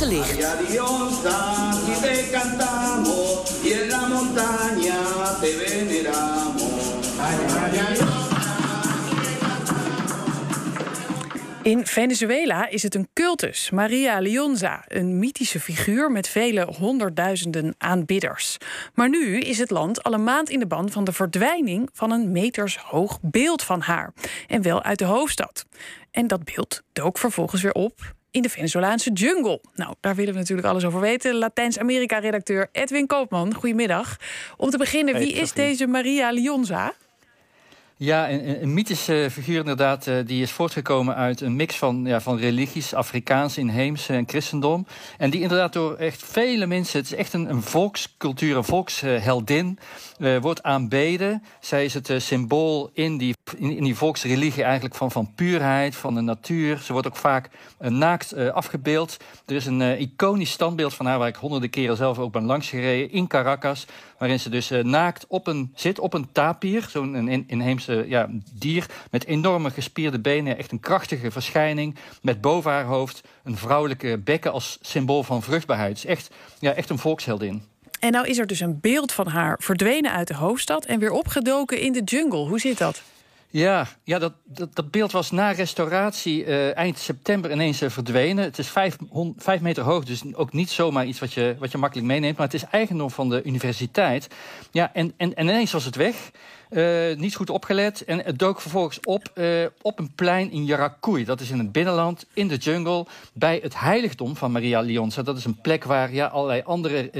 Uitgelicht. In Venezuela is het een cultus, Maria Leonza, een mythische figuur met vele honderdduizenden aanbidders. Maar nu is het land al een maand in de ban van de verdwijning van een metershoog beeld van haar. En wel uit de hoofdstad. En dat beeld dook vervolgens weer op in de Venezolaanse jungle. Nou, daar willen we natuurlijk alles over weten. Latijns-Amerika-redacteur Edwin Koopman, goedemiddag. Om te beginnen, wie is deze Maria Leonza? Ja, een, een, mythische figuur inderdaad. Uh, die is voortgekomen uit een mix van, ja, van religies, Afrikaans, inheems en christendom. En die inderdaad door echt vele mensen... het is echt een, een volkscultuur, een volksheldin... Uh, wordt aanbeden. Zij is het uh, symbool in die, in, die volksreligie eigenlijk van, van puurheid, van de natuur. Ze wordt ook vaak naakt afgebeeld. Er is een iconisch standbeeld van haar... waar ik honderden keren zelf ook ben langsgereden in Caracas... waarin ze dus naakt op een, zit op een tapir, zo'n inheemse ja, dier met enorme gespierde benen. Echt een krachtige verschijning. Met boven haar hoofd een vrouwelijke bekken als symbool van vruchtbaarheid. Echt, ja, echt een volksheldin. En nou is er dus een beeld van haar verdwenen uit de hoofdstad en weer opgedoken in de jungle. Hoe zit dat? Ja, ja dat, dat, dat beeld was na restauratie uh, eind september ineens uh, verdwenen. Het is vijf, vijf, meter hoog, dus ook niet zomaar iets wat je, wat je makkelijk meeneemt. Maar het is eigendom van de universiteit. Ja, en, en, en ineens was het weg. Uh, niet goed opgelet. En het dook vervolgens op uh, op een plein in Yaracuy. Dat is in het binnenland, in de jungle, bij het heiligdom van Maria Leonza. Dat is een plek waar ja, allerlei andere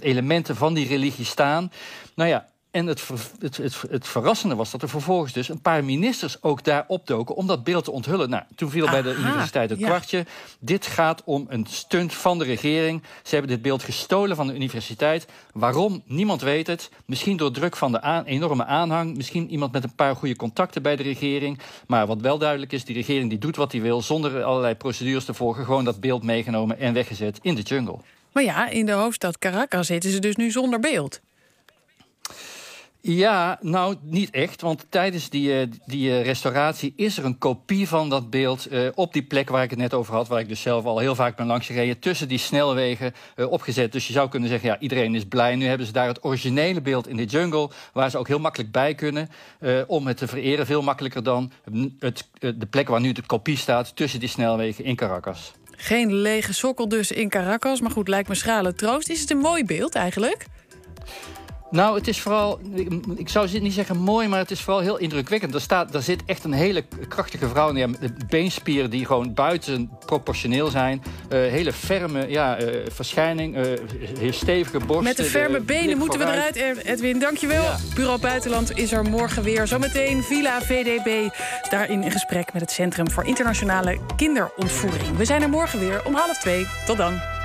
elementen van die religie staan. Nou ja, en het, het, het, het, verrassende was dat er vervolgens dus een paar ministers ook daar opdoken om dat beeld te onthullen. Nou, toen viel bij de universiteit een kwartje. Dit gaat om een stunt van de regering. Ze hebben dit beeld gestolen van de universiteit. Waarom? Niemand weet het. Misschien door druk van de enorme aanhang. Misschien iemand met een paar goede contacten bij de regering. Maar wat wel duidelijk is, die regering die doet wat hij wil zonder allerlei procedures te volgen. Gewoon dat beeld meegenomen en weggezet in de jungle. Maar ja, in de hoofdstad Caracas zitten ze dus nu zonder beeld. Ja, nou niet echt, want tijdens die, uh, die uh, restauratie is er een kopie van dat beeld uh, op die plek waar ik het net over had, waar ik dus zelf al heel vaak ben langsgereden, tussen die snelwegen opgezet. Dus je zou kunnen zeggen, ja, iedereen is blij. Nu hebben ze daar het originele beeld in de jungle, waar ze ook heel makkelijk bij kunnen om het te vereren. Veel makkelijker dan het, de plek waar nu de kopie staat, tussen die snelwegen in Caracas. Geen lege sokkel dus in Caracas, maar goed, lijkt me schrale troost. Is het een mooi beeld eigenlijk? Nou, het is vooral, ik zou niet zeggen mooi, maar het is vooral heel indrukwekkend. Er, staat, er zit echt een hele krachtige vrouw neer. Beenspieren die gewoon buiten proportioneel zijn. Uh, hele ferme ja, uh, verschijning. Uh, heel stevige borsten. Met de ferme benen moeten we eruit, Edwin. Dankjewel. Ja. Bureau Buitenland is er morgen weer. Zometeen Villa VDB. Daarin in gesprek met het Centrum voor Internationale Kinderontvoering. We zijn er morgen weer om half twee. Tot dan.